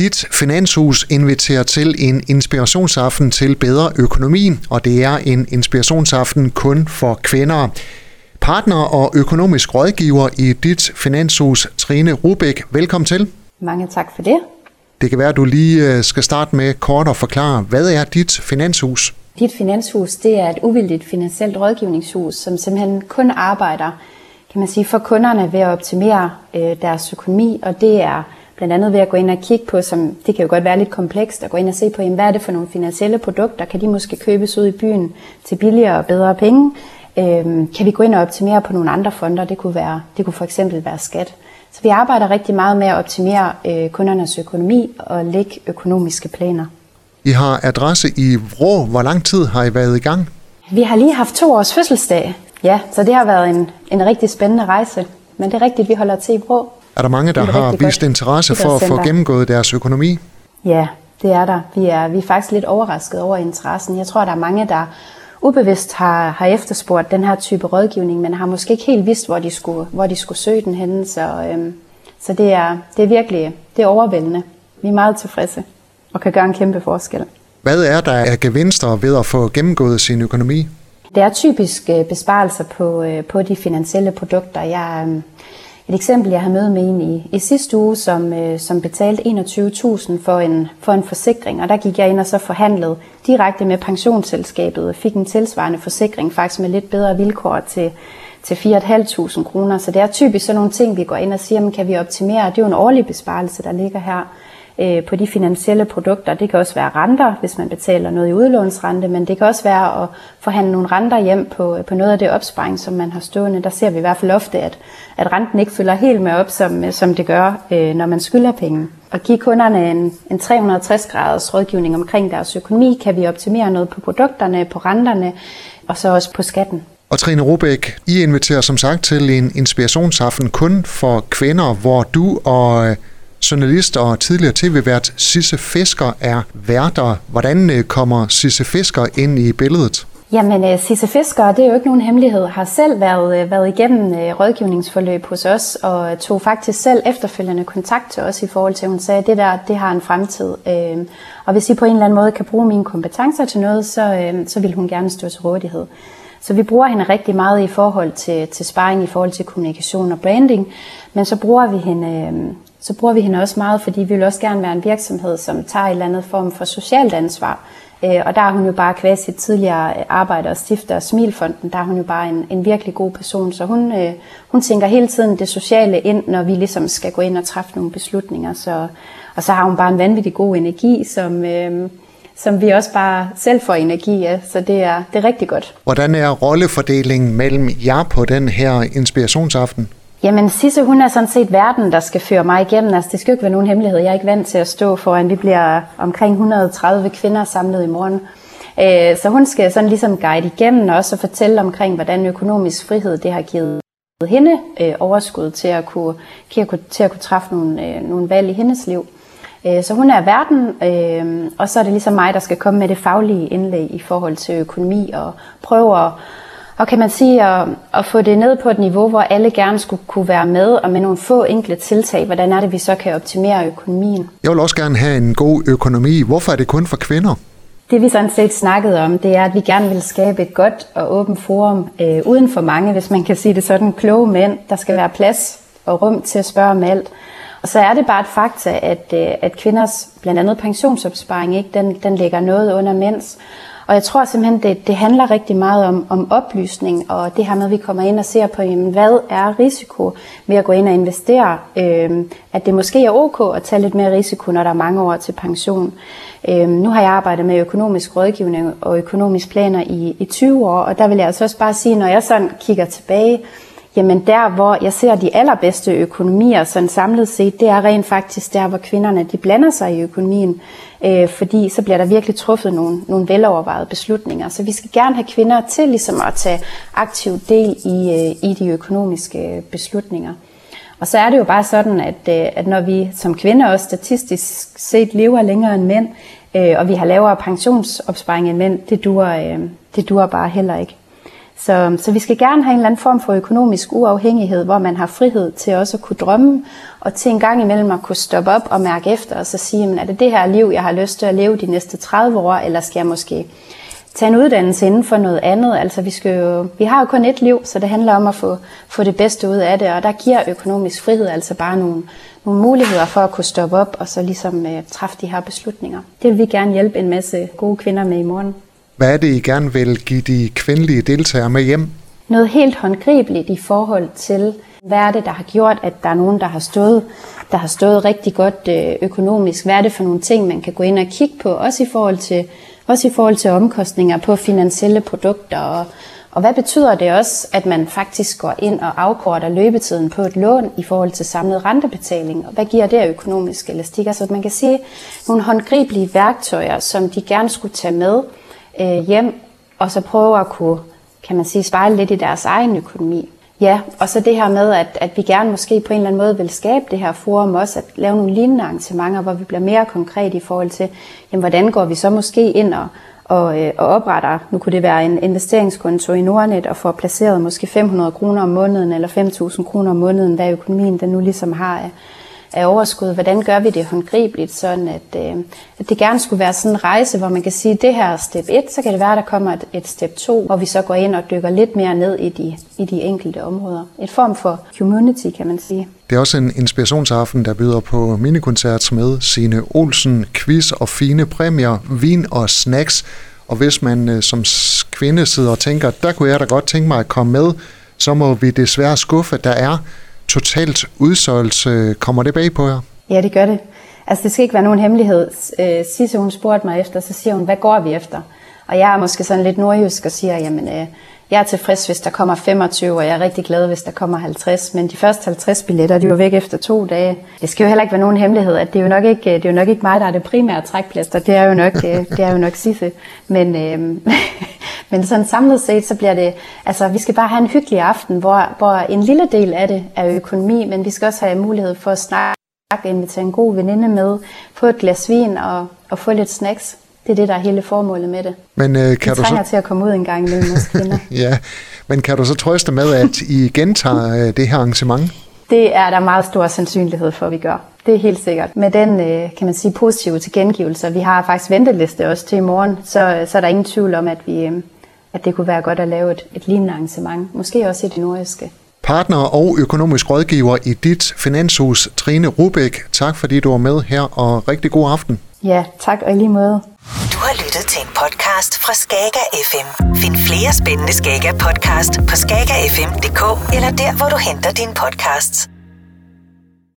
Dit Finanshus inviterer til en inspirationsaften til bedre økonomi, og det er en inspirationsaften kun for kvinder. Partner og økonomisk rådgiver i Dit Finanshus, Trine Rubæk. Velkommen til. Mange tak for det. Det kan være, at du lige øh, skal starte med kort at forklare, hvad er Dit Finanshus? Dit Finanshus det er et uvildigt finansielt rådgivningshus, som simpelthen kun arbejder kan man sige, for kunderne ved at optimere øh, deres økonomi, og det er blandt andet ved at gå ind og kigge på, som det kan jo godt være lidt komplekst, at gå ind og se på, jamen, hvad er det for nogle finansielle produkter, kan de måske købes ud i byen til billigere og bedre penge, øhm, kan vi gå ind og optimere på nogle andre fonder, det kunne, være, det kunne for eksempel være skat. Så vi arbejder rigtig meget med at optimere øh, kundernes økonomi og lægge økonomiske planer. I har adresse i Vrå. Hvor lang tid har I været i gang? Vi har lige haft to års fødselsdag, ja, så det har været en, en rigtig spændende rejse. Men det er rigtigt, vi holder til i Vrå. Er der mange, der har vist interesse for at få gennemgået deres økonomi? Ja, det er der. Vi er, vi er faktisk lidt overrasket over interessen. Jeg tror, der er mange, der ubevidst har, har efterspurgt den her type rådgivning, men har måske ikke helt vidst, hvor de skulle, hvor de skulle søge den henne. Så, øhm, så det, er, det er virkelig det er overvældende. Vi er meget tilfredse og kan gøre en kæmpe forskel. Hvad er der af gevinster ved at få gennemgået sin økonomi? Det er typisk øh, besparelser på, øh, på de finansielle produkter. Jeg, øhm, et eksempel, jeg har mødt med en i, i sidste uge, som, øh, som betalte 21.000 for en, for en forsikring, og der gik jeg ind og så forhandlede direkte med pensionsselskabet og fik en tilsvarende forsikring, faktisk med lidt bedre vilkår til, til 4.500 kroner. Så det er typisk sådan nogle ting, vi går ind og siger, men kan vi optimere? Det er jo en årlig besparelse, der ligger her øh, på de finansielle produkter. Det kan også være renter, hvis man betaler noget i udlånsrente, men det kan også være at forhandle nogle renter hjem på, øh, på noget af det opsparing, som man har stående. Der ser vi i hvert fald ofte, at, at renten ikke følger helt med op, som, øh, som det gør, øh, når man skylder penge. Og give kunderne en, en 360-graders rådgivning omkring deres økonomi, kan vi optimere noget på produkterne, på renterne, og så også på skatten. Og Trine Robæk, I inviterer som sagt til en inspirationsaften kun for kvinder, hvor du og øh, journalist og tidligere tv-vært Sisse Fisker er værter. Hvordan øh, kommer Sisse Fisker ind i billedet? Jamen, øh, Sisse Fisker, det er jo ikke nogen hemmelighed, har selv været, været igennem rådgivningsforløb hos os, og tog faktisk selv efterfølgende kontakt til os i forhold til, at hun sagde, at det der, det har en fremtid. Øhm, og hvis I på en eller anden måde kan bruge mine kompetencer til noget, så, øhm, så vil hun gerne stå til rådighed. Så vi bruger hende rigtig meget i forhold til, til sparring, i forhold til kommunikation og branding, men så bruger vi hende øh, så bruger vi hende også meget, fordi vi vil også gerne være en virksomhed, som tager en eller andet form for socialt ansvar. Øh, og der er hun jo bare kvæs sit tidligere arbejde og stifter af Smilfonden, der er hun jo bare en, en virkelig god person. Så hun, øh, hun tænker hele tiden det sociale ind, når vi ligesom skal gå ind og træffe nogle beslutninger. Så, og så har hun bare en vanvittig god energi, som, øh, som vi også bare selv får energi af. Så det er, det er rigtig godt. Hvordan er rollefordelingen mellem jer på den her inspirationsaften? Jamen Sisse, hun er sådan set verden, der skal føre mig igennem. Altså, det skal jo ikke være nogen hemmelighed. Jeg er ikke vant til at stå foran. Vi bliver omkring 130 kvinder samlet i morgen. Øh, så hun skal sådan ligesom guide igennem og også fortælle omkring, hvordan økonomisk frihed det har givet hende øh, overskud til at kunne, til at kunne, til at kunne træffe nogle, øh, nogle valg i hendes liv. Så hun er verden, og så er det ligesom mig, der skal komme med det faglige indlæg i forhold til økonomi og prøve at og kan man sige at, at få det ned på et niveau, hvor alle gerne skulle kunne være med, og med nogle få enkle tiltag, hvordan er det, vi så kan optimere økonomien? Jeg vil også gerne have en god økonomi. Hvorfor er det kun for kvinder? Det vi sådan set snakkede om, det er, at vi gerne vil skabe et godt og åbent forum øh, uden for mange, hvis man kan sige det sådan, kloge mænd. Der skal være plads og rum til at spørge om alt. Og så er det bare et fakta, at, øh, at kvinders blandt andet pensionsopsparing, ikke, den, den ligger noget under mænds. Og jeg tror simpelthen, det, det handler rigtig meget om, om oplysning, og det her med, at vi kommer ind og ser på, jamen, hvad er risiko ved at gå ind og investere? Øh, at det måske er ok at tage lidt mere risiko, når der er mange år til pension. Øh, nu har jeg arbejdet med økonomisk rådgivning og økonomisk planer i, i 20 år, og der vil jeg altså også bare sige, når jeg sådan kigger tilbage, Jamen der, hvor jeg ser de allerbedste økonomier sådan samlet set, det er rent faktisk der, hvor kvinderne de blander sig i økonomien, øh, fordi så bliver der virkelig truffet nogle, nogle velovervejede beslutninger. Så vi skal gerne have kvinder til ligesom at tage aktiv del i, øh, i de økonomiske beslutninger. Og så er det jo bare sådan, at, øh, at når vi som kvinder også statistisk set lever længere end mænd, øh, og vi har lavere pensionsopsparing end mænd, det dur, øh, det dur bare heller ikke. Så, så vi skal gerne have en eller anden form for økonomisk uafhængighed, hvor man har frihed til også at kunne drømme, og til en gang imellem at kunne stoppe op og mærke efter, og så sige, men er det det her liv, jeg har lyst til at leve de næste 30 år, eller skal jeg måske tage en uddannelse inden for noget andet. Altså vi, skal jo, vi har jo kun et liv, så det handler om at få, få det bedste ud af det, og der giver økonomisk frihed altså bare nogle, nogle muligheder for at kunne stoppe op og så ligesom uh, træffe de her beslutninger. Det vil vi gerne hjælpe en masse gode kvinder med i morgen. Hvad er det, I gerne vil give de kvindelige deltagere med hjem? Noget helt håndgribeligt i forhold til, hvad er det, der har gjort, at der er nogen, der har stået, der har stået rigtig godt øh, økonomisk? Hvad er det for nogle ting, man kan gå ind og kigge på, også i forhold til, også i forhold til omkostninger på finansielle produkter? Og, og hvad betyder det også, at man faktisk går ind og afkorter løbetiden på et lån i forhold til samlet rentebetaling? Og hvad giver det af økonomisk elastik? Altså man kan sige nogle håndgribelige værktøjer, som de gerne skulle tage med øh, hjem, og så prøve at kunne, kan man sige, spejle lidt i deres egen økonomi. Ja, og så det her med, at, at vi gerne måske på en eller anden måde vil skabe det her forum også, at lave nogle lignende arrangementer, hvor vi bliver mere konkret i forhold til, jamen, hvordan går vi så måske ind og, og, øh, og opretter, nu kunne det være en investeringskonto i Nordnet, og får placeret måske 500 kroner om måneden, eller 5.000 kroner om måneden, hvad økonomien den nu ligesom har af, af overskud. Hvordan gør vi det håndgribeligt, sådan at, øh, at det gerne skulle være sådan en rejse, hvor man kan sige, at det her er step 1, så kan det være, at der kommer et, et step 2, hvor vi så går ind og dykker lidt mere ned i de, i de enkelte områder. Et form for community, kan man sige. Det er også en inspirationsaften, der byder på minikoncert med sine Olsen, quiz og fine præmier, vin og snacks. Og hvis man øh, som kvinde sidder og tænker, der kunne jeg da godt tænke mig at komme med, så må vi desværre skuffe, der er totalt udsolgt. Kommer det bag på jer? Ja, det gør det. Altså, det skal ikke være nogen hemmelighed. Øh, Sisse, hun spurgte mig efter, så siger hun, hvad går vi efter? Og jeg er måske sådan lidt nordjysk og siger, jamen, øh, jeg er tilfreds, hvis der kommer 25, og jeg er rigtig glad, hvis der kommer 50. Men de første 50 billetter, de var væk efter to dage. Det skal jo heller ikke være nogen hemmelighed, at det er jo nok ikke, det er jo nok ikke mig, der er det primære trækplaster. Det er jo nok, øh, det er jo nok Sisse. Men, øh, men sådan samlet set, så bliver det, altså vi skal bare have en hyggelig aften, hvor, hvor en lille del af det er økonomi, men vi skal også have mulighed for at snakke, invitere en god veninde med, få et glas vin og, og få lidt snacks. Det er det, der er hele formålet med det. Men, øh, kan vi du trænger så... til at komme ud en gang imellem os kvinder. ja, men kan du så trøste med, at I gentager øh, det her arrangement? Det er der meget stor sandsynlighed for, at vi gør. Det er helt sikkert. Med den, øh, kan man sige, positive tilgengivelse, vi har faktisk venteliste også til i morgen, så, så er der ingen tvivl om, at, vi, øh, at det kunne være godt at lave et, et lignende arrangement. Måske også i det nordiske. Partner og økonomisk rådgiver i dit finanshus, Trine Rubæk. Tak fordi du var med her, og rigtig god aften. Ja, tak og i lige måde. Du har lyttet til en podcast fra Skager FM. Find flere spændende Skager podcast på skagerfm.dk eller der, hvor du henter dine podcasts.